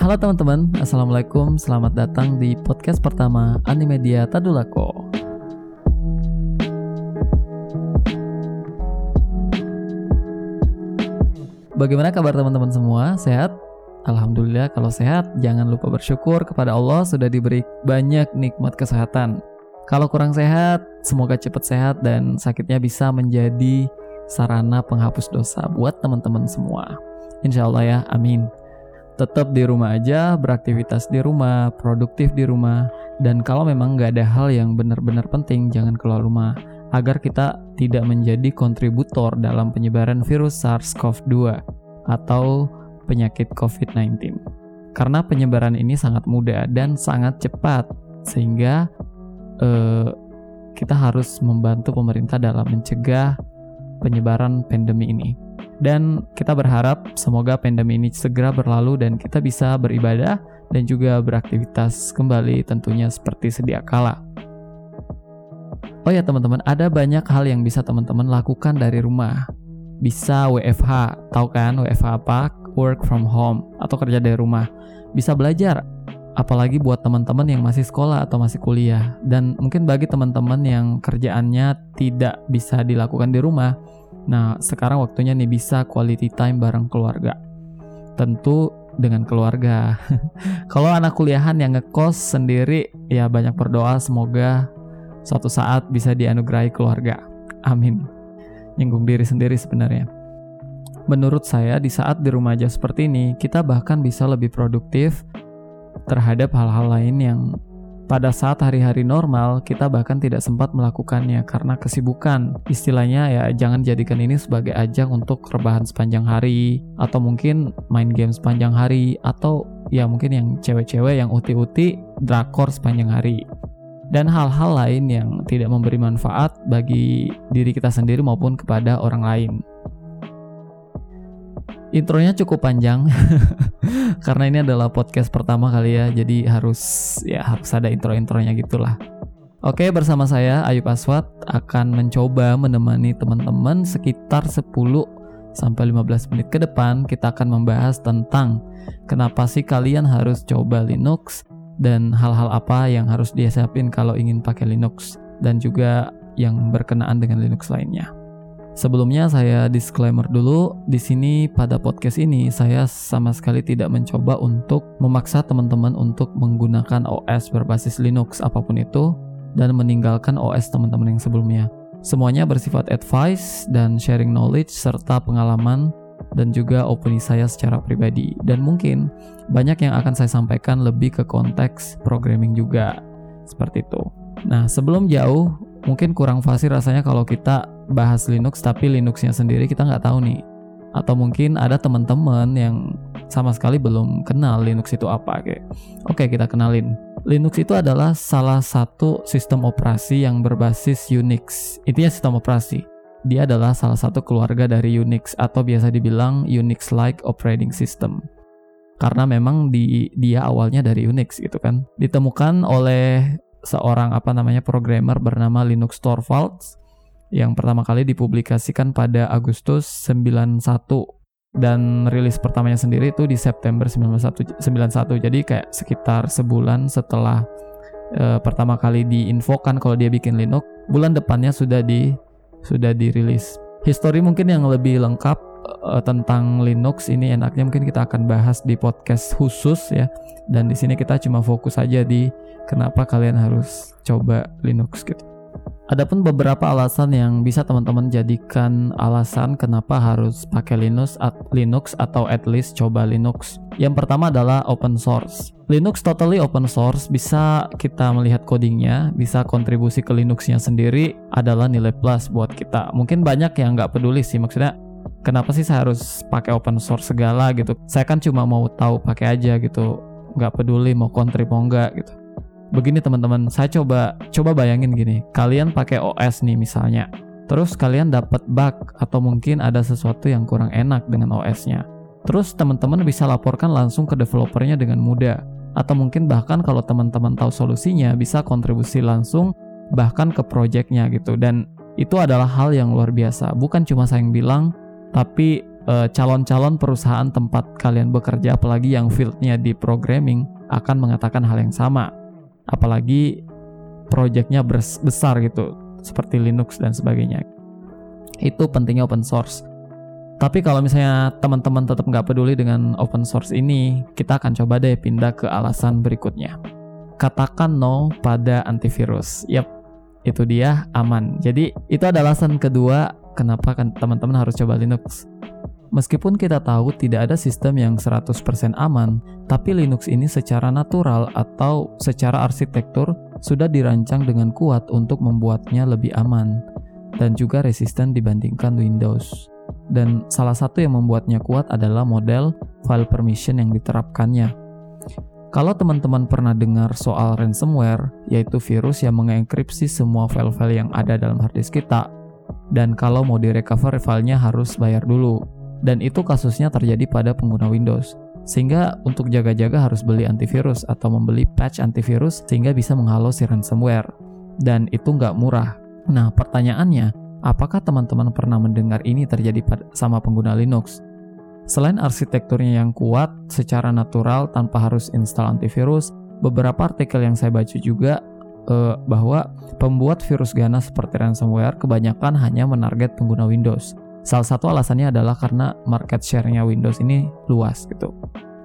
Halo teman-teman, Assalamualaikum, selamat datang di podcast pertama Animedia Tadulako. Bagaimana kabar teman-teman semua? Sehat? Alhamdulillah kalau sehat, jangan lupa bersyukur kepada Allah sudah diberi banyak nikmat kesehatan. Kalau kurang sehat, semoga cepat sehat dan sakitnya bisa menjadi sarana penghapus dosa buat teman-teman semua. Insya Allah ya, amin. Tetap di rumah aja, beraktivitas di rumah, produktif di rumah, dan kalau memang nggak ada hal yang benar-benar penting, jangan keluar rumah agar kita tidak menjadi kontributor dalam penyebaran virus SARS-CoV-2 atau penyakit COVID-19. Karena penyebaran ini sangat mudah dan sangat cepat, sehingga eh, kita harus membantu pemerintah dalam mencegah penyebaran pandemi ini. Dan kita berharap semoga pandemi ini segera berlalu dan kita bisa beribadah dan juga beraktivitas kembali tentunya seperti sedia kala. Oh ya teman-teman, ada banyak hal yang bisa teman-teman lakukan dari rumah. Bisa WFH, tahu kan WFH apa? Work from home atau kerja dari rumah. Bisa belajar apalagi buat teman-teman yang masih sekolah atau masih kuliah. Dan mungkin bagi teman-teman yang kerjaannya tidak bisa dilakukan di rumah nah sekarang waktunya nih bisa quality time bareng keluarga. Tentu dengan keluarga. Kalau anak kuliahan yang ngekos sendiri ya banyak berdoa semoga suatu saat bisa dianugerahi keluarga. Amin. Nyinggung diri sendiri sebenarnya. Menurut saya, di saat di rumah aja seperti ini, kita bahkan bisa lebih produktif terhadap hal-hal lain yang pada saat hari-hari normal kita bahkan tidak sempat melakukannya karena kesibukan. Istilahnya ya jangan jadikan ini sebagai ajang untuk rebahan sepanjang hari atau mungkin main game sepanjang hari atau ya mungkin yang cewek-cewek yang uti-uti drakor sepanjang hari. Dan hal-hal lain yang tidak memberi manfaat bagi diri kita sendiri maupun kepada orang lain. Intronya cukup panjang karena ini adalah podcast pertama kali ya, jadi harus ya harus ada intro-intronya gitulah. Oke, bersama saya Ayub Aswat akan mencoba menemani teman-teman sekitar 10 sampai 15 menit ke depan kita akan membahas tentang kenapa sih kalian harus coba Linux dan hal-hal apa yang harus disiapin kalau ingin pakai Linux dan juga yang berkenaan dengan Linux lainnya. Sebelumnya saya disclaimer dulu, di sini pada podcast ini saya sama sekali tidak mencoba untuk memaksa teman-teman untuk menggunakan OS berbasis Linux apa pun itu dan meninggalkan OS teman-teman yang sebelumnya. Semuanya bersifat advice dan sharing knowledge serta pengalaman dan juga opini saya secara pribadi. Dan mungkin banyak yang akan saya sampaikan lebih ke konteks programming juga. Seperti itu. Nah, sebelum jauh, mungkin kurang fasih rasanya kalau kita bahas Linux tapi Linuxnya sendiri kita nggak tahu nih. Atau mungkin ada teman-teman yang sama sekali belum kenal Linux itu apa kayak oke kita kenalin. Linux itu adalah salah satu sistem operasi yang berbasis Unix. Intinya sistem operasi. Dia adalah salah satu keluarga dari Unix atau biasa dibilang Unix-like operating system. Karena memang di dia awalnya dari Unix gitu kan. Ditemukan oleh seorang apa namanya programmer bernama Linux Torvalds yang pertama kali dipublikasikan pada Agustus 91 dan rilis pertamanya sendiri itu di September 91 jadi kayak sekitar sebulan setelah uh, pertama kali diinfokan kalau dia bikin Linux bulan depannya sudah di sudah dirilis. History mungkin yang lebih lengkap uh, tentang Linux ini enaknya mungkin kita akan bahas di podcast khusus ya. Dan di sini kita cuma fokus aja di kenapa kalian harus coba Linux gitu Adapun beberapa alasan yang bisa teman-teman jadikan alasan kenapa harus pakai Linux, at Linux atau at least coba Linux. Yang pertama adalah open source. Linux totally open source, bisa kita melihat codingnya, bisa kontribusi ke Linuxnya sendiri adalah nilai plus buat kita. Mungkin banyak yang nggak peduli sih, maksudnya kenapa sih saya harus pakai open source segala gitu. Saya kan cuma mau tahu pakai aja gitu, nggak peduli mau kontrib mau nggak gitu begini teman-teman, saya coba coba bayangin gini, kalian pakai OS nih misalnya, terus kalian dapat bug atau mungkin ada sesuatu yang kurang enak dengan OS-nya. Terus teman-teman bisa laporkan langsung ke developernya dengan mudah. Atau mungkin bahkan kalau teman-teman tahu solusinya bisa kontribusi langsung bahkan ke projectnya gitu. Dan itu adalah hal yang luar biasa. Bukan cuma saya yang bilang, tapi eh, calon-calon perusahaan tempat kalian bekerja apalagi yang fieldnya di programming akan mengatakan hal yang sama apalagi projectnya besar gitu seperti Linux dan sebagainya. Itu pentingnya open source. Tapi kalau misalnya teman-teman tetap nggak peduli dengan open source ini kita akan coba deh pindah ke alasan berikutnya. Katakan no pada antivirus. Yep itu dia aman. Jadi itu adalah alasan kedua kenapa kan teman-teman harus coba Linux Meskipun kita tahu tidak ada sistem yang 100% aman, tapi Linux ini secara natural atau secara arsitektur sudah dirancang dengan kuat untuk membuatnya lebih aman dan juga resisten dibandingkan Windows. Dan salah satu yang membuatnya kuat adalah model file permission yang diterapkannya. Kalau teman-teman pernah dengar soal ransomware, yaitu virus yang mengenkripsi semua file-file yang ada dalam harddisk kita, dan kalau mau direcover filenya harus bayar dulu dan itu kasusnya terjadi pada pengguna Windows. Sehingga untuk jaga-jaga harus beli antivirus atau membeli patch antivirus sehingga bisa menghalau si ransomware. Dan itu nggak murah. Nah pertanyaannya, apakah teman-teman pernah mendengar ini terjadi pada, sama pengguna Linux? Selain arsitekturnya yang kuat, secara natural tanpa harus install antivirus, beberapa artikel yang saya baca juga eh, bahwa pembuat virus ganas seperti ransomware kebanyakan hanya menarget pengguna Windows Salah satu alasannya adalah karena market share-nya Windows ini luas gitu.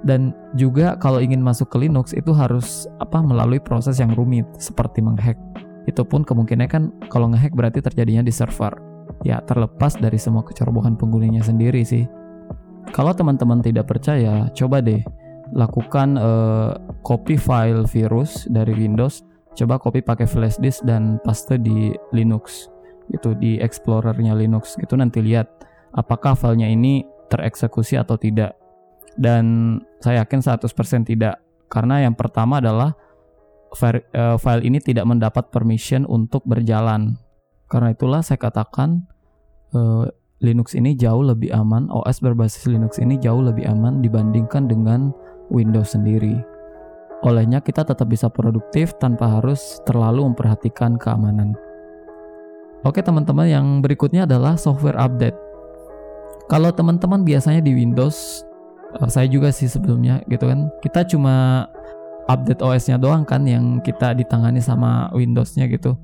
Dan juga kalau ingin masuk ke Linux itu harus apa melalui proses yang rumit seperti menghack. Itu pun kemungkinan kan kalau ngehack berarti terjadinya di server. Ya terlepas dari semua kecerobohan penggunanya sendiri sih. Kalau teman-teman tidak percaya, coba deh lakukan uh, copy file virus dari Windows. Coba copy pakai flash disk dan paste di Linux gitu di explorernya Linux gitu nanti lihat apakah filenya ini tereksekusi atau tidak. Dan saya yakin 100% tidak karena yang pertama adalah eh, file ini tidak mendapat permission untuk berjalan. Karena itulah saya katakan uh, Linux ini jauh lebih aman OS berbasis Linux ini jauh lebih aman dibandingkan dengan Windows sendiri. Olehnya kita tetap bisa produktif tanpa harus terlalu memperhatikan keamanan Oke teman-teman, yang berikutnya adalah software update. Kalau teman-teman biasanya di Windows, uh, saya juga sih sebelumnya gitu kan, kita cuma update OS-nya doang kan yang kita ditangani sama Windows-nya gitu.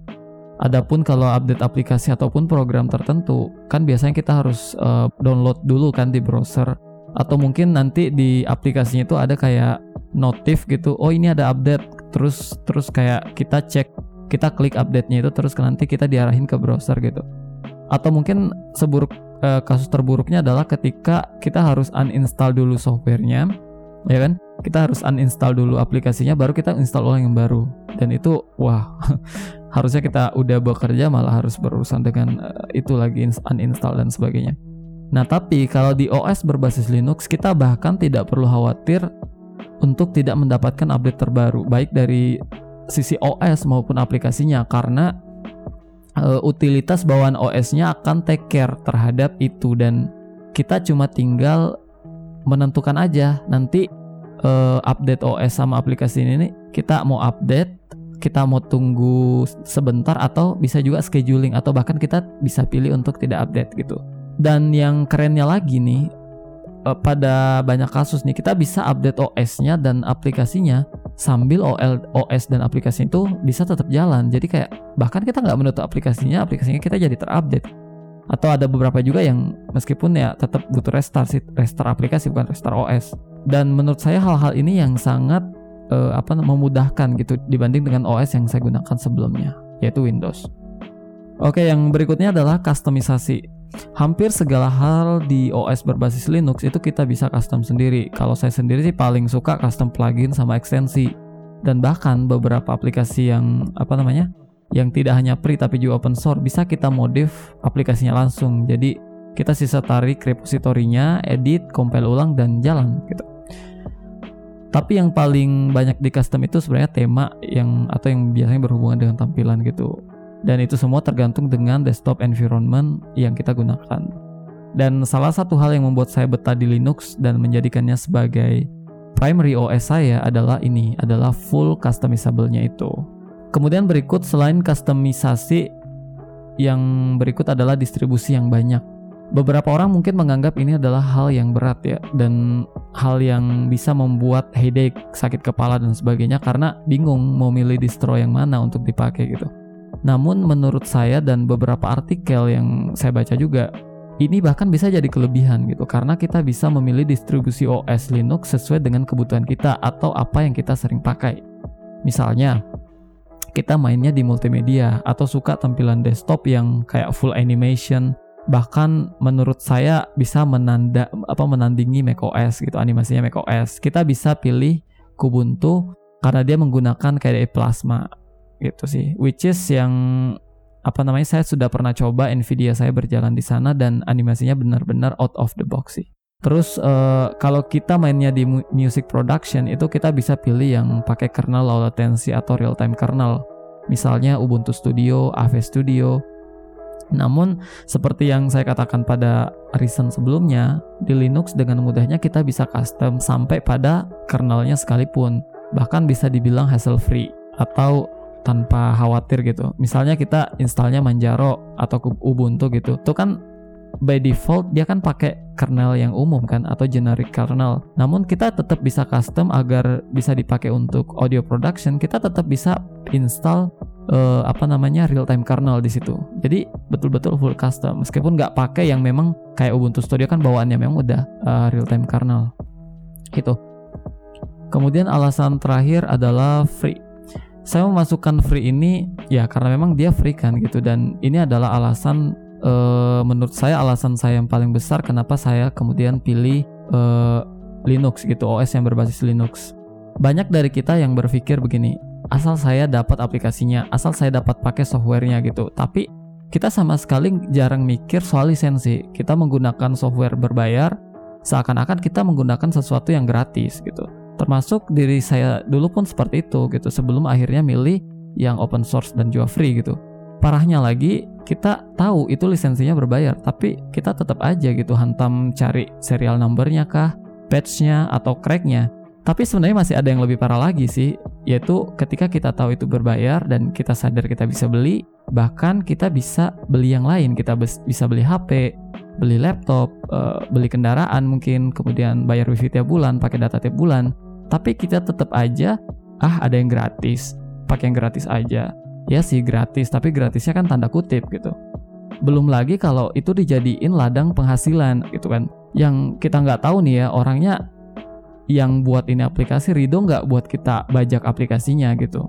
Adapun kalau update aplikasi ataupun program tertentu, kan biasanya kita harus uh, download dulu kan di browser atau mungkin nanti di aplikasinya itu ada kayak notif gitu. Oh, ini ada update. Terus terus kayak kita cek kita klik update-nya itu terus nanti kita diarahin ke browser gitu. Atau mungkin seburuk uh, kasus terburuknya adalah ketika kita harus uninstall dulu softwarenya, ya kan? Kita harus uninstall dulu aplikasinya baru kita install ulang yang baru. Dan itu wah, harusnya kita udah bekerja malah harus berurusan dengan uh, itu lagi uninstall dan sebagainya. Nah, tapi kalau di OS berbasis Linux kita bahkan tidak perlu khawatir untuk tidak mendapatkan update terbaru baik dari sisi OS maupun aplikasinya karena uh, utilitas bawaan OS-nya akan take care terhadap itu dan kita cuma tinggal menentukan aja nanti uh, update OS sama aplikasi ini kita mau update kita mau tunggu sebentar atau bisa juga scheduling atau bahkan kita bisa pilih untuk tidak update gitu. Dan yang kerennya lagi nih uh, pada banyak kasus nih kita bisa update OS-nya dan aplikasinya sambil OL, OS dan aplikasi itu bisa tetap jalan. Jadi kayak bahkan kita nggak menutup aplikasinya, aplikasinya kita jadi terupdate. Atau ada beberapa juga yang meskipun ya tetap butuh restart sih, restart aplikasi bukan restart OS. Dan menurut saya hal-hal ini yang sangat uh, apa memudahkan gitu dibanding dengan OS yang saya gunakan sebelumnya, yaitu Windows. Oke, yang berikutnya adalah customisasi. Hampir segala hal di OS berbasis Linux itu kita bisa custom sendiri. Kalau saya sendiri sih paling suka custom plugin sama ekstensi. Dan bahkan beberapa aplikasi yang apa namanya? yang tidak hanya free tapi juga open source bisa kita modif aplikasinya langsung. Jadi kita sisa tarik repositorinya, edit, compile ulang dan jalan gitu. Tapi yang paling banyak di custom itu sebenarnya tema yang atau yang biasanya berhubungan dengan tampilan gitu dan itu semua tergantung dengan desktop environment yang kita gunakan. Dan salah satu hal yang membuat saya betah di Linux dan menjadikannya sebagai primary OS saya adalah ini, adalah full customizable-nya itu. Kemudian berikut selain customisasi yang berikut adalah distribusi yang banyak. Beberapa orang mungkin menganggap ini adalah hal yang berat ya dan hal yang bisa membuat headache, sakit kepala dan sebagainya karena bingung mau milih distro yang mana untuk dipakai gitu. Namun menurut saya dan beberapa artikel yang saya baca juga ini bahkan bisa jadi kelebihan gitu. Karena kita bisa memilih distribusi OS Linux sesuai dengan kebutuhan kita atau apa yang kita sering pakai. Misalnya, kita mainnya di multimedia atau suka tampilan desktop yang kayak full animation, bahkan menurut saya bisa menanda apa menandingi macOS gitu animasinya macOS kita bisa pilih Kubuntu karena dia menggunakan KDE Plasma gitu sih which is yang apa namanya saya sudah pernah coba Nvidia saya berjalan di sana dan animasinya benar-benar out of the box sih Terus uh, kalau kita mainnya di music production itu kita bisa pilih yang pakai kernel low latency atau real time kernel. Misalnya Ubuntu Studio, AV Studio, namun, seperti yang saya katakan pada reason sebelumnya, di Linux dengan mudahnya kita bisa custom sampai pada kernelnya sekalipun. Bahkan bisa dibilang hassle free atau tanpa khawatir gitu. Misalnya kita installnya Manjaro atau Ubuntu gitu. Itu kan by default dia kan pakai kernel yang umum kan atau generic kernel. Namun kita tetap bisa custom agar bisa dipakai untuk audio production. Kita tetap bisa install uh, apa namanya real time kernel di situ. Jadi betul-betul full custom. Meskipun nggak pakai yang memang kayak Ubuntu Studio kan bawaannya memang udah uh, real time kernel. Gitu. Kemudian alasan terakhir adalah free. Saya memasukkan free ini ya karena memang dia free kan gitu dan ini adalah alasan uh, menurut saya alasan saya yang paling besar kenapa saya kemudian pilih uh, Linux gitu OS yang berbasis Linux. Banyak dari kita yang berpikir begini, asal saya dapat aplikasinya, asal saya dapat pakai softwarenya gitu. Tapi kita sama sekali jarang mikir soal lisensi. Kita menggunakan software berbayar seakan-akan kita menggunakan sesuatu yang gratis gitu. Termasuk diri saya dulu pun seperti itu gitu sebelum akhirnya milih yang open source dan juga free gitu. Parahnya lagi kita tahu itu lisensinya berbayar tapi kita tetap aja gitu hantam cari serial numbernya kah, patchnya atau cracknya tapi sebenarnya masih ada yang lebih parah lagi sih, yaitu ketika kita tahu itu berbayar dan kita sadar kita bisa beli, bahkan kita bisa beli yang lain, kita bisa beli HP, beli laptop, uh, beli kendaraan mungkin, kemudian bayar wifi tiap bulan, pakai data tiap bulan. Tapi kita tetap aja, ah ada yang gratis, pakai yang gratis aja. Ya sih gratis, tapi gratisnya kan tanda kutip gitu. Belum lagi kalau itu dijadiin ladang penghasilan gitu kan. Yang kita nggak tahu nih ya orangnya yang buat ini aplikasi Rido nggak buat kita bajak aplikasinya gitu.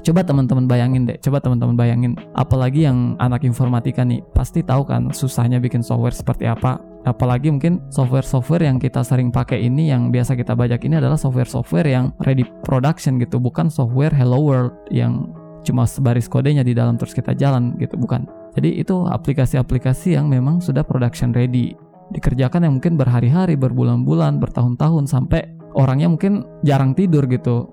Coba teman-teman bayangin deh, coba teman-teman bayangin, apalagi yang anak informatika nih, pasti tahu kan susahnya bikin software seperti apa. Apalagi mungkin software-software yang kita sering pakai ini yang biasa kita bajak ini adalah software-software yang ready production gitu, bukan software hello world yang cuma sebaris kodenya di dalam terus kita jalan gitu, bukan. Jadi itu aplikasi-aplikasi yang memang sudah production ready dikerjakan yang mungkin berhari-hari, berbulan-bulan, bertahun-tahun sampai orangnya mungkin jarang tidur gitu.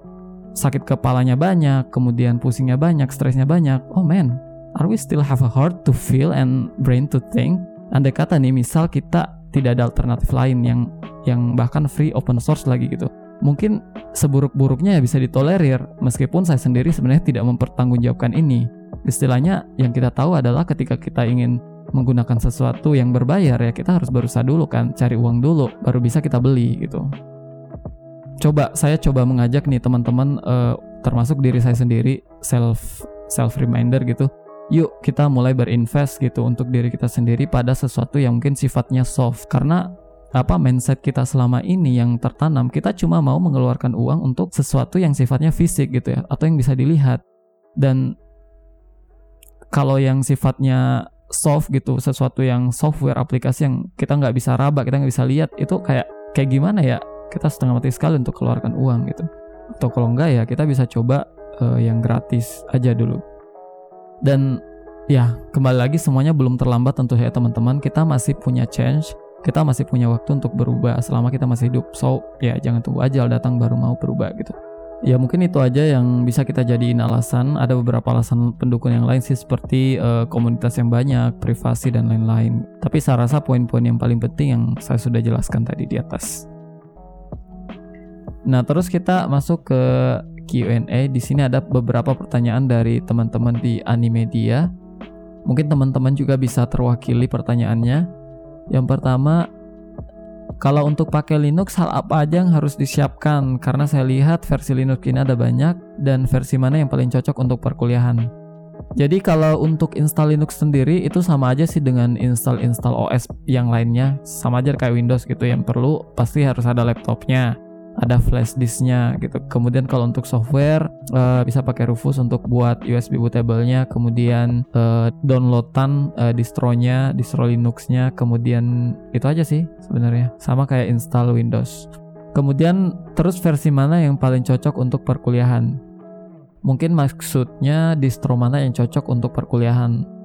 Sakit kepalanya banyak, kemudian pusingnya banyak, stresnya banyak. Oh man, are we still have a heart to feel and brain to think? Andai kata nih misal kita tidak ada alternatif lain yang yang bahkan free open source lagi gitu. Mungkin seburuk-buruknya ya bisa ditolerir meskipun saya sendiri sebenarnya tidak mempertanggungjawabkan ini. Istilahnya yang kita tahu adalah ketika kita ingin menggunakan sesuatu yang berbayar ya kita harus berusaha dulu kan cari uang dulu baru bisa kita beli gitu coba saya coba mengajak nih teman-teman uh, termasuk diri saya sendiri self self reminder gitu. Yuk kita mulai berinvest gitu untuk diri kita sendiri pada sesuatu yang mungkin sifatnya soft. Karena apa mindset kita selama ini yang tertanam kita cuma mau mengeluarkan uang untuk sesuatu yang sifatnya fisik gitu ya atau yang bisa dilihat. Dan kalau yang sifatnya soft gitu sesuatu yang software aplikasi yang kita nggak bisa raba kita nggak bisa lihat itu kayak kayak gimana ya kita setengah mati sekali untuk keluarkan uang gitu atau kalau enggak ya kita bisa coba uh, yang gratis aja dulu dan ya kembali lagi semuanya belum terlambat tentu ya teman-teman kita masih punya change kita masih punya waktu untuk berubah selama kita masih hidup so ya jangan tunggu ajal datang baru mau berubah gitu Ya mungkin itu aja yang bisa kita jadiin alasan. Ada beberapa alasan pendukung yang lain sih seperti uh, komunitas yang banyak, privasi dan lain-lain. Tapi saya rasa poin-poin yang paling penting yang saya sudah jelaskan tadi di atas. Nah terus kita masuk ke Q&A. Di sini ada beberapa pertanyaan dari teman-teman di Animedia. Mungkin teman-teman juga bisa terwakili pertanyaannya. Yang pertama, kalau untuk pakai Linux hal apa aja yang harus disiapkan? Karena saya lihat versi Linux ini ada banyak dan versi mana yang paling cocok untuk perkuliahan. Jadi kalau untuk install Linux sendiri itu sama aja sih dengan install-install OS yang lainnya, sama aja kayak Windows gitu. Yang perlu pasti harus ada laptopnya ada flash disknya gitu. Kemudian kalau untuk software uh, bisa pakai Rufus untuk buat USB bootable-nya, kemudian uh, downloadan uh, distronya, distro Linux-nya, kemudian itu aja sih sebenarnya. Sama kayak install Windows. Kemudian terus versi mana yang paling cocok untuk perkuliahan? Mungkin maksudnya distro mana yang cocok untuk perkuliahan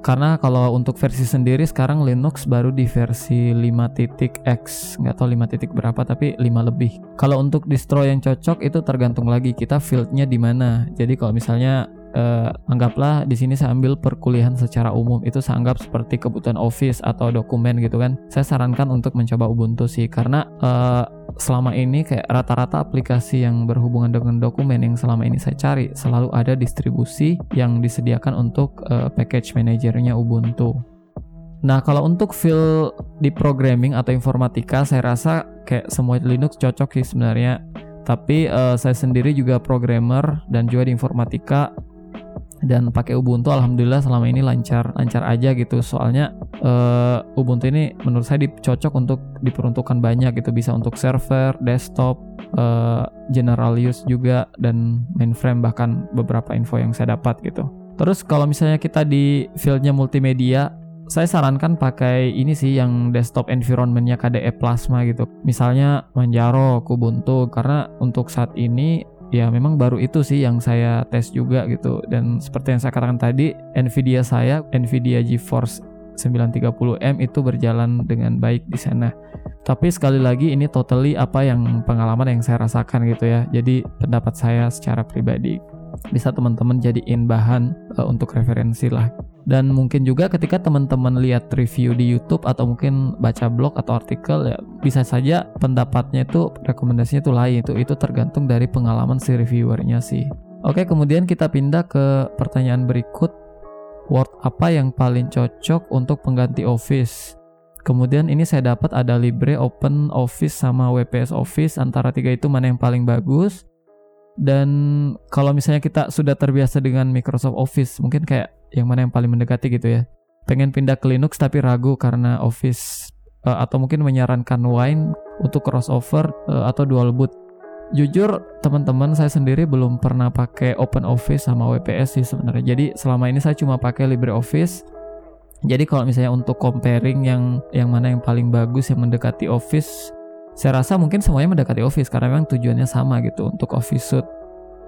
karena kalau untuk versi sendiri sekarang Linux baru di versi 5.x nggak tahu 5 titik berapa tapi 5 lebih. Kalau untuk distro yang cocok itu tergantung lagi kita fieldnya di mana. Jadi kalau misalnya uh, anggaplah di sini saya ambil perkuliahan secara umum. Itu saya anggap seperti kebutuhan office atau dokumen gitu kan. Saya sarankan untuk mencoba Ubuntu sih. Karena uh, selama ini kayak rata-rata aplikasi yang berhubungan dengan dokumen yang selama ini saya cari selalu ada distribusi yang disediakan untuk uh, package manajernya Ubuntu. Nah, kalau untuk feel di programming atau informatika, saya rasa kayak semua Linux cocok sih sebenarnya. Tapi uh, saya sendiri juga programmer dan juga di informatika dan pakai Ubuntu alhamdulillah selama ini lancar lancar aja gitu. Soalnya uh, Ubuntu ini menurut saya cocok untuk diperuntukkan banyak gitu. Bisa untuk server desktop uh, general use juga dan mainframe bahkan beberapa info yang saya dapat gitu. Terus kalau misalnya kita di fieldnya multimedia saya sarankan pakai ini sih yang desktop environmentnya KDE Plasma gitu. Misalnya Manjaro, Kubuntu, karena untuk saat ini ya memang baru itu sih yang saya tes juga gitu dan seperti yang saya katakan tadi Nvidia saya Nvidia GeForce 930M itu berjalan dengan baik di sana. Tapi sekali lagi ini totally apa yang pengalaman yang saya rasakan gitu ya. Jadi pendapat saya secara pribadi bisa teman-teman jadiin bahan uh, untuk referensi lah dan mungkin juga ketika teman-teman lihat review di YouTube atau mungkin baca blog atau artikel ya bisa saja pendapatnya itu rekomendasinya itu lain. Itu itu tergantung dari pengalaman si reviewernya sih. Oke kemudian kita pindah ke pertanyaan berikut. Word apa yang paling cocok untuk pengganti Office? Kemudian ini saya dapat ada Libre, Open Office sama WPS Office. Antara tiga itu mana yang paling bagus? Dan kalau misalnya kita sudah terbiasa dengan Microsoft Office mungkin kayak yang mana yang paling mendekati gitu ya. Pengen pindah ke Linux tapi ragu karena Office uh, atau mungkin menyarankan Wine untuk crossover uh, atau dual boot. Jujur teman-teman saya sendiri belum pernah pakai Open Office sama WPS sih sebenarnya. Jadi selama ini saya cuma pakai LibreOffice. Jadi kalau misalnya untuk comparing yang yang mana yang paling bagus yang mendekati Office saya rasa mungkin semuanya mendekati Office karena memang tujuannya sama gitu untuk Office Suite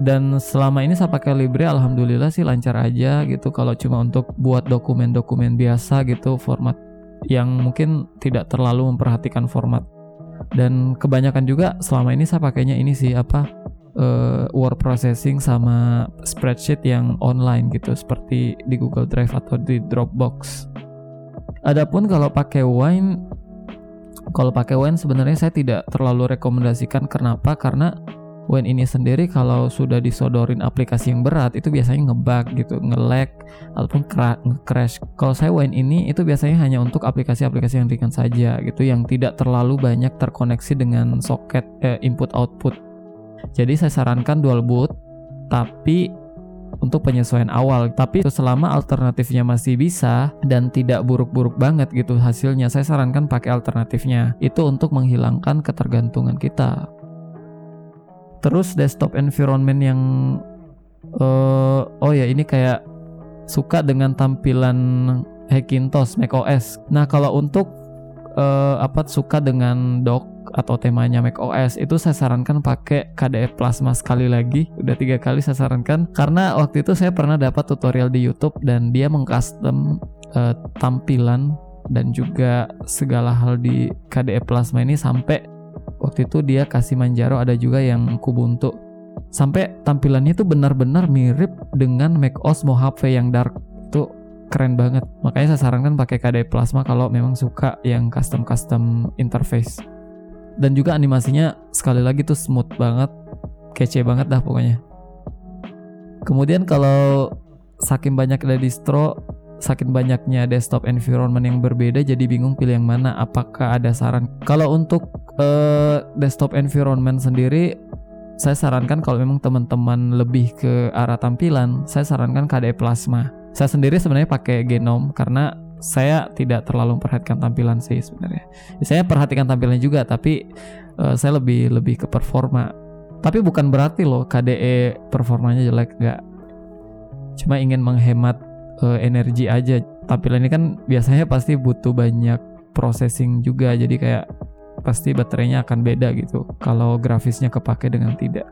dan selama ini saya pakai Libre alhamdulillah sih lancar aja gitu. Kalau cuma untuk buat dokumen-dokumen biasa gitu format yang mungkin tidak terlalu memperhatikan format. Dan kebanyakan juga selama ini saya pakainya ini sih apa uh, word processing sama spreadsheet yang online gitu seperti di Google Drive atau di Dropbox. Adapun kalau pakai Wine kalau pakai Wine sebenarnya saya tidak terlalu rekomendasikan. Kenapa? Karena Wine ini sendiri kalau sudah disodorin aplikasi yang berat itu biasanya ngebug gitu, nge-lag ataupun nge-crash. Kalau saya Wine ini itu biasanya hanya untuk aplikasi-aplikasi yang ringan saja gitu yang tidak terlalu banyak terkoneksi dengan soket eh, input output. Jadi saya sarankan dual boot tapi untuk penyesuaian awal. Tapi selama alternatifnya masih bisa dan tidak buruk-buruk banget gitu hasilnya, saya sarankan pakai alternatifnya. Itu untuk menghilangkan ketergantungan kita terus desktop environment yang uh, oh ya ini kayak suka dengan tampilan Hackintosh macOS. Nah kalau untuk uh, apa suka dengan dock atau temanya macOS itu saya sarankan pakai KDE Plasma sekali lagi. Udah tiga kali saya sarankan karena waktu itu saya pernah dapat tutorial di YouTube dan dia mengcustom uh, tampilan dan juga segala hal di KDE Plasma ini sampai waktu itu dia kasih Manjaro ada juga yang Kubuntu. Sampai tampilannya itu benar-benar mirip dengan macOS Mojave yang dark. Itu keren banget. Makanya saya sarankan pakai KDE Plasma kalau memang suka yang custom custom interface. Dan juga animasinya sekali lagi tuh smooth banget kece banget dah pokoknya. Kemudian kalau saking banyak ada distro saking banyaknya desktop environment yang berbeda jadi bingung pilih yang mana apakah ada saran. Kalau untuk uh, desktop environment sendiri saya sarankan kalau memang teman-teman lebih ke arah tampilan saya sarankan KDE Plasma. Saya sendiri sebenarnya pakai Genome karena saya tidak terlalu memperhatikan tampilan sih sebenarnya. Saya perhatikan tampilannya juga tapi uh, saya lebih lebih ke performa. Tapi bukan berarti loh KDE performanya jelek nggak. Cuma ingin menghemat uh, energi aja. Tampilan ini kan biasanya pasti butuh banyak processing juga jadi kayak pasti baterainya akan beda gitu kalau grafisnya kepake dengan tidak.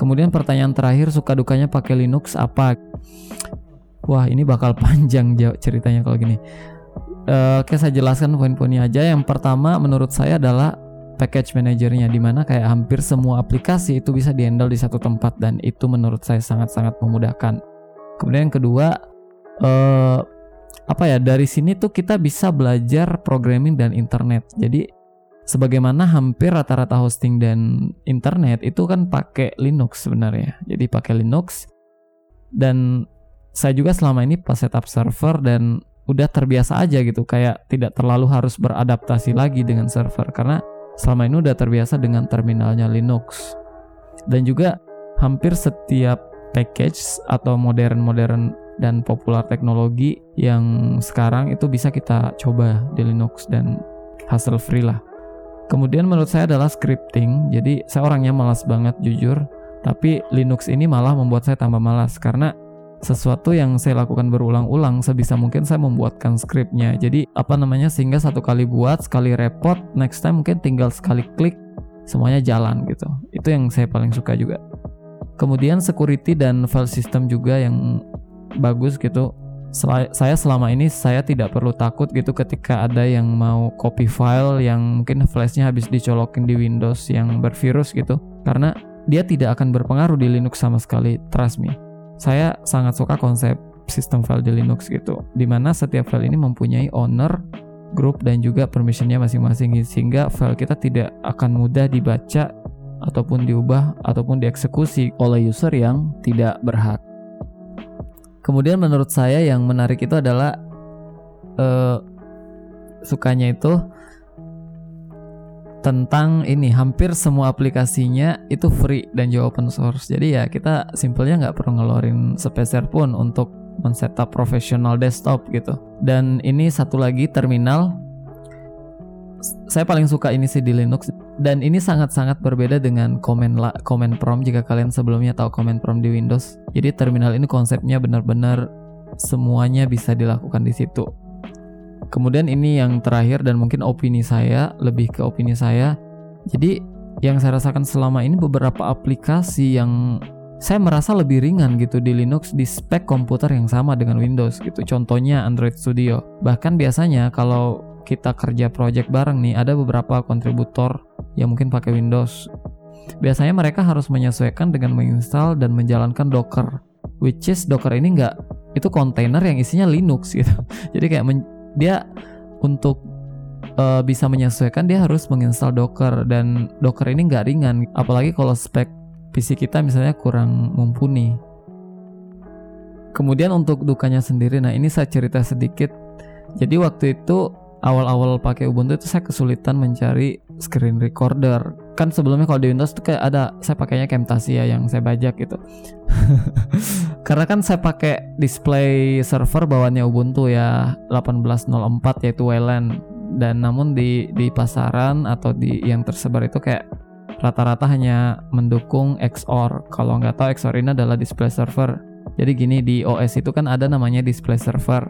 Kemudian pertanyaan terakhir suka dukanya pakai Linux apa? Wah ini bakal panjang ceritanya kalau gini. Uh, oke saya jelaskan poin-poinnya aja. Yang pertama menurut saya adalah package manajernya di mana kayak hampir semua aplikasi itu bisa dihandle di satu tempat dan itu menurut saya sangat-sangat memudahkan. Kemudian yang kedua uh, apa ya dari sini tuh kita bisa belajar programming dan internet. Jadi sebagaimana hampir rata-rata hosting dan internet itu kan pakai Linux sebenarnya. Jadi pakai Linux dan saya juga selama ini pas setup server dan udah terbiasa aja gitu kayak tidak terlalu harus beradaptasi lagi dengan server karena selama ini udah terbiasa dengan terminalnya Linux. Dan juga hampir setiap package atau modern-modern dan populer teknologi yang sekarang itu bisa kita coba di Linux dan hasil free lah. Kemudian menurut saya adalah scripting. Jadi saya orangnya malas banget jujur, tapi Linux ini malah membuat saya tambah malas karena sesuatu yang saya lakukan berulang-ulang sebisa mungkin saya membuatkan scriptnya. Jadi apa namanya sehingga satu kali buat, sekali repot, next time mungkin tinggal sekali klik semuanya jalan gitu. Itu yang saya paling suka juga. Kemudian security dan file system juga yang bagus gitu. Sel saya selama ini saya tidak perlu takut gitu ketika ada yang mau copy file yang mungkin flashnya habis dicolokin di Windows yang bervirus gitu. Karena dia tidak akan berpengaruh di Linux sama sekali, trust me. Saya sangat suka konsep sistem file di Linux gitu, di mana setiap file ini mempunyai owner, group dan juga permissionnya masing-masing sehingga file kita tidak akan mudah dibaca ataupun diubah ataupun dieksekusi oleh user yang tidak berhak. Kemudian menurut saya yang menarik itu adalah uh, sukanya itu tentang ini hampir semua aplikasinya itu free dan juga open source. Jadi ya kita simpelnya nggak perlu ngeluarin sepeser pun untuk men-setup profesional desktop gitu. Dan ini satu lagi terminal saya paling suka ini sih di Linux dan ini sangat-sangat berbeda dengan command la, command prompt jika kalian sebelumnya tahu command prompt di Windows. Jadi terminal ini konsepnya benar-benar semuanya bisa dilakukan di situ. Kemudian ini yang terakhir dan mungkin opini saya, lebih ke opini saya. Jadi yang saya rasakan selama ini beberapa aplikasi yang saya merasa lebih ringan gitu di Linux di spek komputer yang sama dengan Windows gitu. Contohnya Android Studio. Bahkan biasanya kalau kita kerja project bareng nih, ada beberapa kontributor yang mungkin pakai Windows. Biasanya mereka harus menyesuaikan dengan menginstal dan menjalankan Docker, which is Docker ini nggak itu kontainer yang isinya Linux gitu. Jadi kayak dia untuk uh, bisa menyesuaikan dia harus menginstal Docker dan Docker ini nggak ringan, apalagi kalau spek PC kita misalnya kurang mumpuni. Kemudian untuk dukanya sendiri, nah ini saya cerita sedikit. Jadi waktu itu awal-awal pakai Ubuntu itu saya kesulitan mencari screen recorder. Kan sebelumnya kalau di Windows tuh kayak ada saya pakainya Camtasia yang saya bajak gitu. Karena kan saya pakai display server bawaannya Ubuntu ya 1804 yaitu Wayland dan namun di di pasaran atau di yang tersebar itu kayak rata-rata hanya mendukung XOR. Kalau nggak tahu XOR ini adalah display server. Jadi gini di OS itu kan ada namanya display server.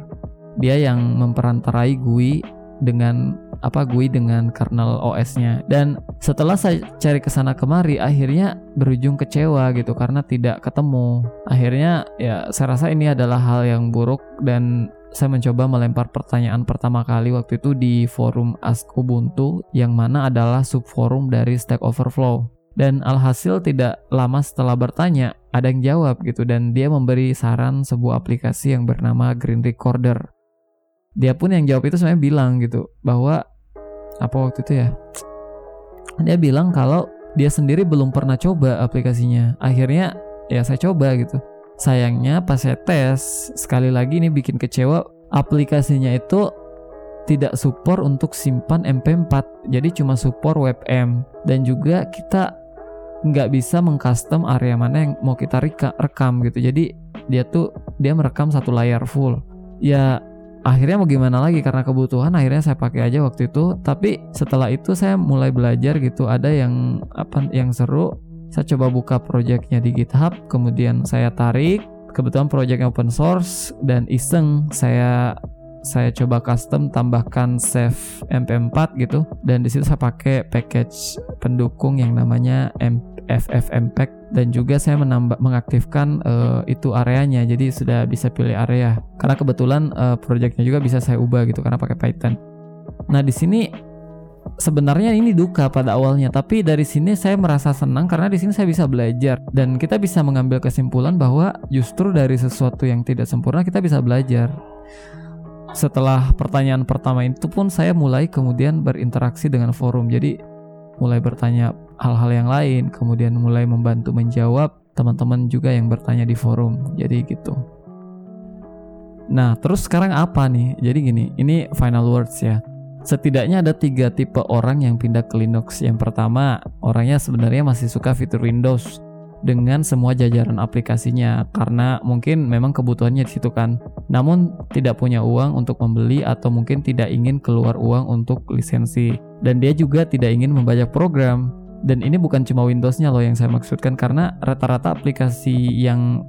Dia yang memperantarai GUI dengan apa GUI dengan kernel OS-nya dan setelah saya cari ke sana kemari akhirnya berujung kecewa gitu karena tidak ketemu. Akhirnya ya saya rasa ini adalah hal yang buruk dan saya mencoba melempar pertanyaan pertama kali waktu itu di forum Ask Ubuntu yang mana adalah subforum dari Stack Overflow. Dan alhasil tidak lama setelah bertanya ada yang jawab gitu dan dia memberi saran sebuah aplikasi yang bernama Green Recorder dia pun yang jawab itu sebenarnya bilang gitu bahwa apa waktu itu ya? Dia bilang kalau dia sendiri belum pernah coba aplikasinya. Akhirnya ya saya coba gitu. Sayangnya pas saya tes sekali lagi ini bikin kecewa aplikasinya itu tidak support untuk simpan MP4 jadi cuma support WebM dan juga kita nggak bisa mengcustom area mana yang mau kita reka, rekam gitu. Jadi dia tuh dia merekam satu layar full. Ya akhirnya mau gimana lagi? Karena kebutuhan akhirnya saya pakai aja waktu itu. Tapi setelah itu saya mulai belajar gitu. Ada yang apa yang seru. Saya coba buka projectnya di GitHub kemudian saya tarik. Kebetulan projectnya open source dan iseng. Saya saya coba custom tambahkan save mp4 gitu. Dan di situ saya pakai package pendukung yang namanya FFmpeg dan juga saya menambah mengaktifkan uh, itu areanya. Jadi sudah bisa pilih area. Karena kebetulan uh, projectnya juga bisa saya ubah gitu karena pakai Python. Nah di sini sebenarnya ini duka pada awalnya. Tapi dari sini saya merasa senang karena di sini saya bisa belajar. Dan kita bisa mengambil kesimpulan bahwa justru dari sesuatu yang tidak sempurna kita bisa belajar. Setelah pertanyaan pertama itu pun saya mulai kemudian berinteraksi dengan forum. Jadi mulai bertanya hal-hal yang lain, kemudian mulai membantu menjawab teman-teman juga yang bertanya di forum. Jadi gitu. Nah, terus sekarang apa nih? Jadi gini, ini final words ya. Setidaknya ada tiga tipe orang yang pindah ke Linux. Yang pertama, orangnya sebenarnya masih suka fitur Windows dengan semua jajaran aplikasinya karena mungkin memang kebutuhannya di situ kan. Namun tidak punya uang untuk membeli atau mungkin tidak ingin keluar uang untuk lisensi dan dia juga tidak ingin membajak program. Dan ini bukan cuma Windows-nya loh yang saya maksudkan karena rata-rata aplikasi yang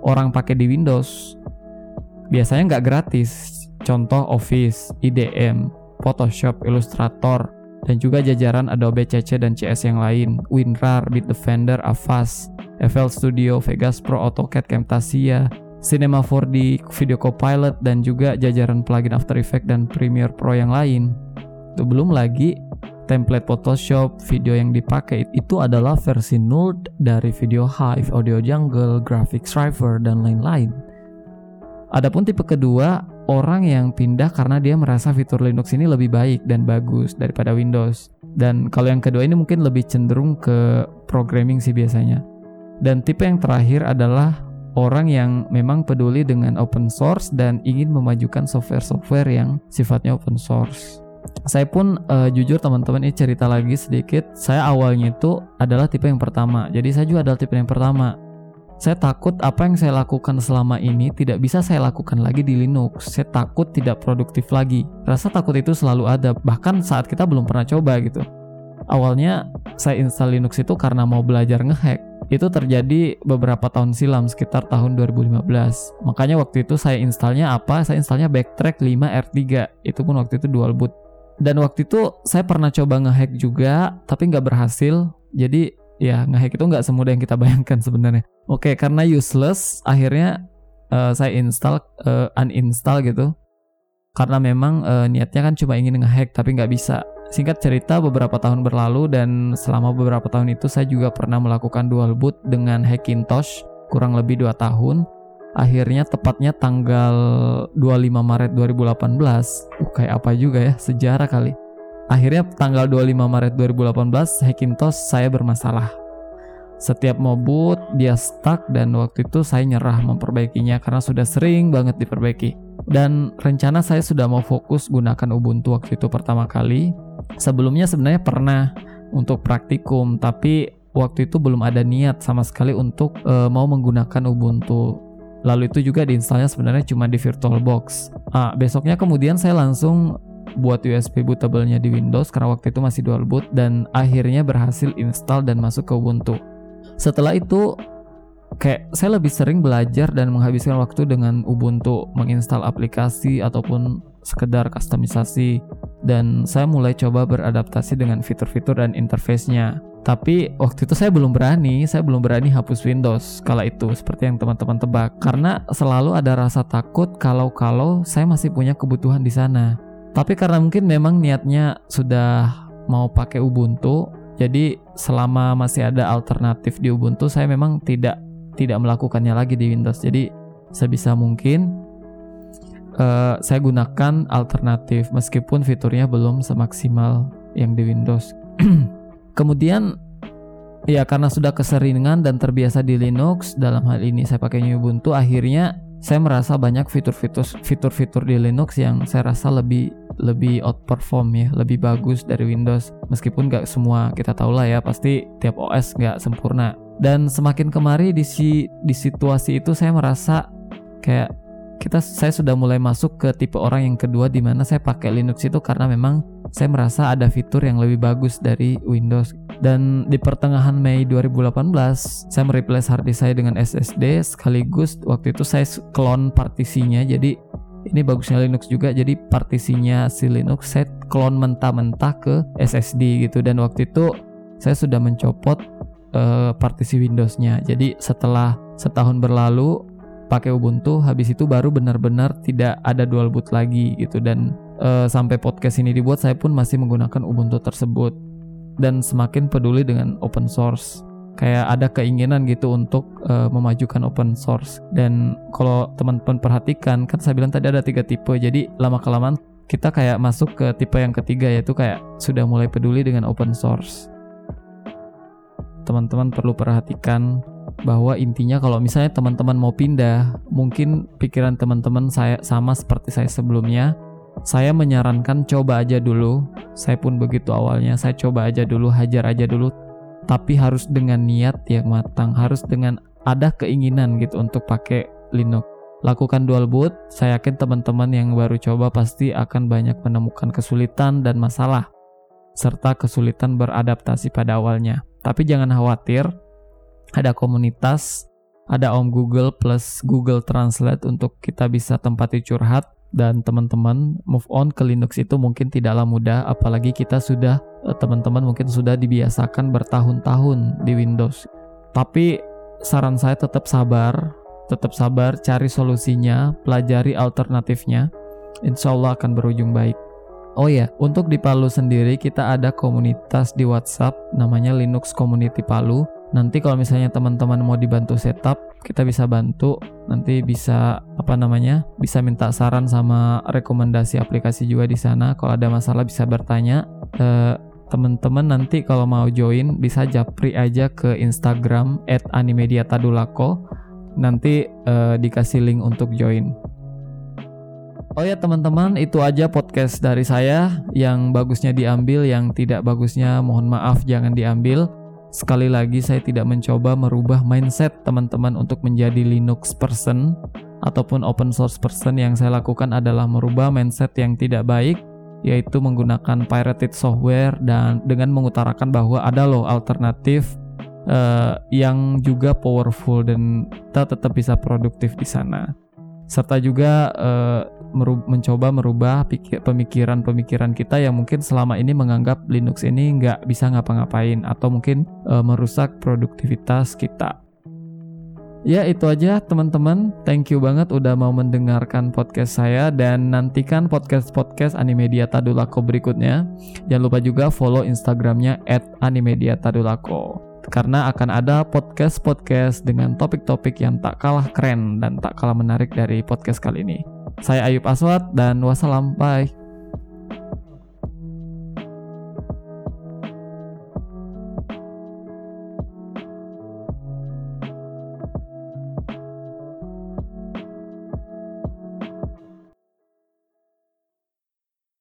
orang pakai di Windows biasanya nggak gratis. Contoh Office, IDM, Photoshop, Illustrator, dan juga jajaran Adobe CC dan CS yang lain, WinRAR, Bitdefender, Avast, FL Studio, Vegas Pro, AutoCAD, Camtasia, Cinema 4D, Video Copilot, dan juga jajaran plugin After Effects dan Premiere Pro yang lain. Itu belum lagi template Photoshop, video yang dipakai itu adalah versi node dari Video Hive, Audio Jungle, Graphics Driver, dan lain-lain. Adapun tipe kedua orang yang pindah karena dia merasa fitur Linux ini lebih baik dan bagus daripada Windows. Dan kalau yang kedua ini mungkin lebih cenderung ke programming sih biasanya. Dan tipe yang terakhir adalah orang yang memang peduli dengan open source dan ingin memajukan software-software yang sifatnya open source. Saya pun uh, jujur teman-teman ini cerita lagi sedikit. Saya awalnya itu adalah tipe yang pertama. Jadi saya juga adalah tipe yang pertama saya takut apa yang saya lakukan selama ini tidak bisa saya lakukan lagi di Linux. Saya takut tidak produktif lagi. Rasa takut itu selalu ada, bahkan saat kita belum pernah coba gitu. Awalnya saya install Linux itu karena mau belajar ngehack. Itu terjadi beberapa tahun silam, sekitar tahun 2015. Makanya waktu itu saya installnya apa? Saya installnya Backtrack 5 R3. Itu pun waktu itu dual boot. Dan waktu itu saya pernah coba ngehack juga, tapi nggak berhasil. Jadi ya ngehack itu nggak semudah yang kita bayangkan sebenarnya. Oke, karena useless, akhirnya uh, saya install, uh, uninstall gitu. Karena memang uh, niatnya kan cuma ingin ngehack tapi nggak bisa. Singkat cerita beberapa tahun berlalu dan selama beberapa tahun itu saya juga pernah melakukan dual boot dengan Hackintosh kurang lebih 2 tahun. Akhirnya tepatnya tanggal 25 Maret 2018, uh, kayak apa juga ya, sejarah kali Akhirnya tanggal 25 Maret 2018 Hackintosh saya bermasalah. Setiap mau boot dia stuck dan waktu itu saya nyerah memperbaikinya karena sudah sering banget diperbaiki. Dan rencana saya sudah mau fokus gunakan Ubuntu waktu itu pertama kali. Sebelumnya sebenarnya pernah untuk praktikum tapi waktu itu belum ada niat sama sekali untuk uh, mau menggunakan Ubuntu. Lalu itu juga diinstalnya sebenarnya cuma di VirtualBox. Ah, besoknya kemudian saya langsung buat USB bootable-nya di Windows karena waktu itu masih dual boot dan akhirnya berhasil install dan masuk ke Ubuntu. Setelah itu kayak saya lebih sering belajar dan menghabiskan waktu dengan Ubuntu menginstal aplikasi ataupun sekedar kustomisasi dan saya mulai coba beradaptasi dengan fitur-fitur dan interface-nya. Tapi waktu itu saya belum berani, saya belum berani hapus Windows kala itu seperti yang teman-teman tebak karena selalu ada rasa takut kalau-kalau saya masih punya kebutuhan di sana. Tapi karena mungkin memang niatnya sudah mau pakai Ubuntu, jadi selama masih ada alternatif di Ubuntu, saya memang tidak tidak melakukannya lagi di Windows. Jadi sebisa mungkin uh, saya gunakan alternatif meskipun fiturnya belum semaksimal yang di Windows. Kemudian ya karena sudah keseringan dan terbiasa di Linux dalam hal ini saya pakai Ubuntu akhirnya saya merasa banyak fitur-fitur fitur-fitur di Linux yang saya rasa lebih lebih outperform ya lebih bagus dari Windows. Meskipun nggak semua kita tahu lah ya pasti tiap OS nggak sempurna. Dan semakin kemari di si di situasi itu saya merasa kayak kita saya sudah mulai masuk ke tipe orang yang kedua di mana saya pakai Linux itu karena memang saya merasa ada fitur yang lebih bagus dari Windows. Dan di pertengahan Mei 2018 saya mereplace hard disk saya dengan SSD sekaligus waktu itu saya clone partisinya. Jadi ini bagusnya Linux juga. Jadi partisinya si Linux saya clone mentah-mentah ke SSD gitu. Dan waktu itu saya sudah mencopot uh, partisi Windowsnya. Jadi setelah setahun berlalu pakai Ubuntu habis itu baru benar-benar tidak ada dual boot lagi gitu. Dan uh, sampai podcast ini dibuat saya pun masih menggunakan Ubuntu tersebut. Dan semakin peduli dengan open source. Kayak ada keinginan gitu untuk uh, memajukan open source. Dan kalau teman-teman perhatikan kan saya bilang tadi ada tiga tipe. Jadi lama kelamaan kita kayak masuk ke tipe yang ketiga yaitu kayak sudah mulai peduli dengan open source. Teman-teman perlu perhatikan bahwa intinya kalau misalnya teman-teman mau pindah, mungkin pikiran teman-teman saya sama seperti saya sebelumnya. Saya menyarankan coba aja dulu. Saya pun begitu awalnya, saya coba aja dulu, hajar aja dulu. Tapi harus dengan niat yang matang, harus dengan ada keinginan gitu untuk pakai Linux. Lakukan dual boot, saya yakin teman-teman yang baru coba pasti akan banyak menemukan kesulitan dan masalah serta kesulitan beradaptasi pada awalnya. Tapi jangan khawatir, ada komunitas, ada Om Google plus Google Translate untuk kita bisa tempati curhat dan teman-teman move on ke Linux itu mungkin tidaklah mudah apalagi kita sudah eh, teman-teman mungkin sudah dibiasakan bertahun-tahun di Windows. Tapi saran saya tetap sabar, tetap sabar, cari solusinya, pelajari alternatifnya. Insya Allah akan berujung baik. Oh ya, untuk di Palu sendiri kita ada komunitas di WhatsApp namanya Linux Community Palu nanti kalau misalnya teman-teman mau dibantu setup kita bisa bantu. Nanti bisa apa namanya bisa minta saran sama rekomendasi aplikasi juga di sana. Kalau ada masalah bisa bertanya. Eh, teman-teman nanti kalau mau join bisa japri aja ke Instagram @animediatadulako. Nanti eh, dikasih link untuk join. Oh ya teman-teman, itu aja podcast dari saya. Yang bagusnya diambil, yang tidak bagusnya mohon maaf jangan diambil. Sekali lagi saya tidak mencoba merubah mindset teman-teman untuk menjadi Linux person ataupun open source person. Yang saya lakukan adalah merubah mindset yang tidak baik yaitu menggunakan pirated software dan dengan mengutarakan bahwa ada loh alternatif uh, yang juga powerful dan kita tetap bisa produktif di sana serta juga uh, mencoba merubah pemikiran-pemikiran kita yang mungkin selama ini menganggap Linux ini nggak bisa ngapa-ngapain atau mungkin e, merusak produktivitas kita. Ya itu aja teman-teman, thank you banget udah mau mendengarkan podcast saya dan nantikan podcast-podcast Animedia Tadulako berikutnya. Jangan lupa juga follow Instagramnya at Animedia Tadulako karena akan ada podcast-podcast dengan topik-topik yang tak kalah keren dan tak kalah menarik dari podcast kali ini. Saya Ayub Aswad dan wassalam. Bye.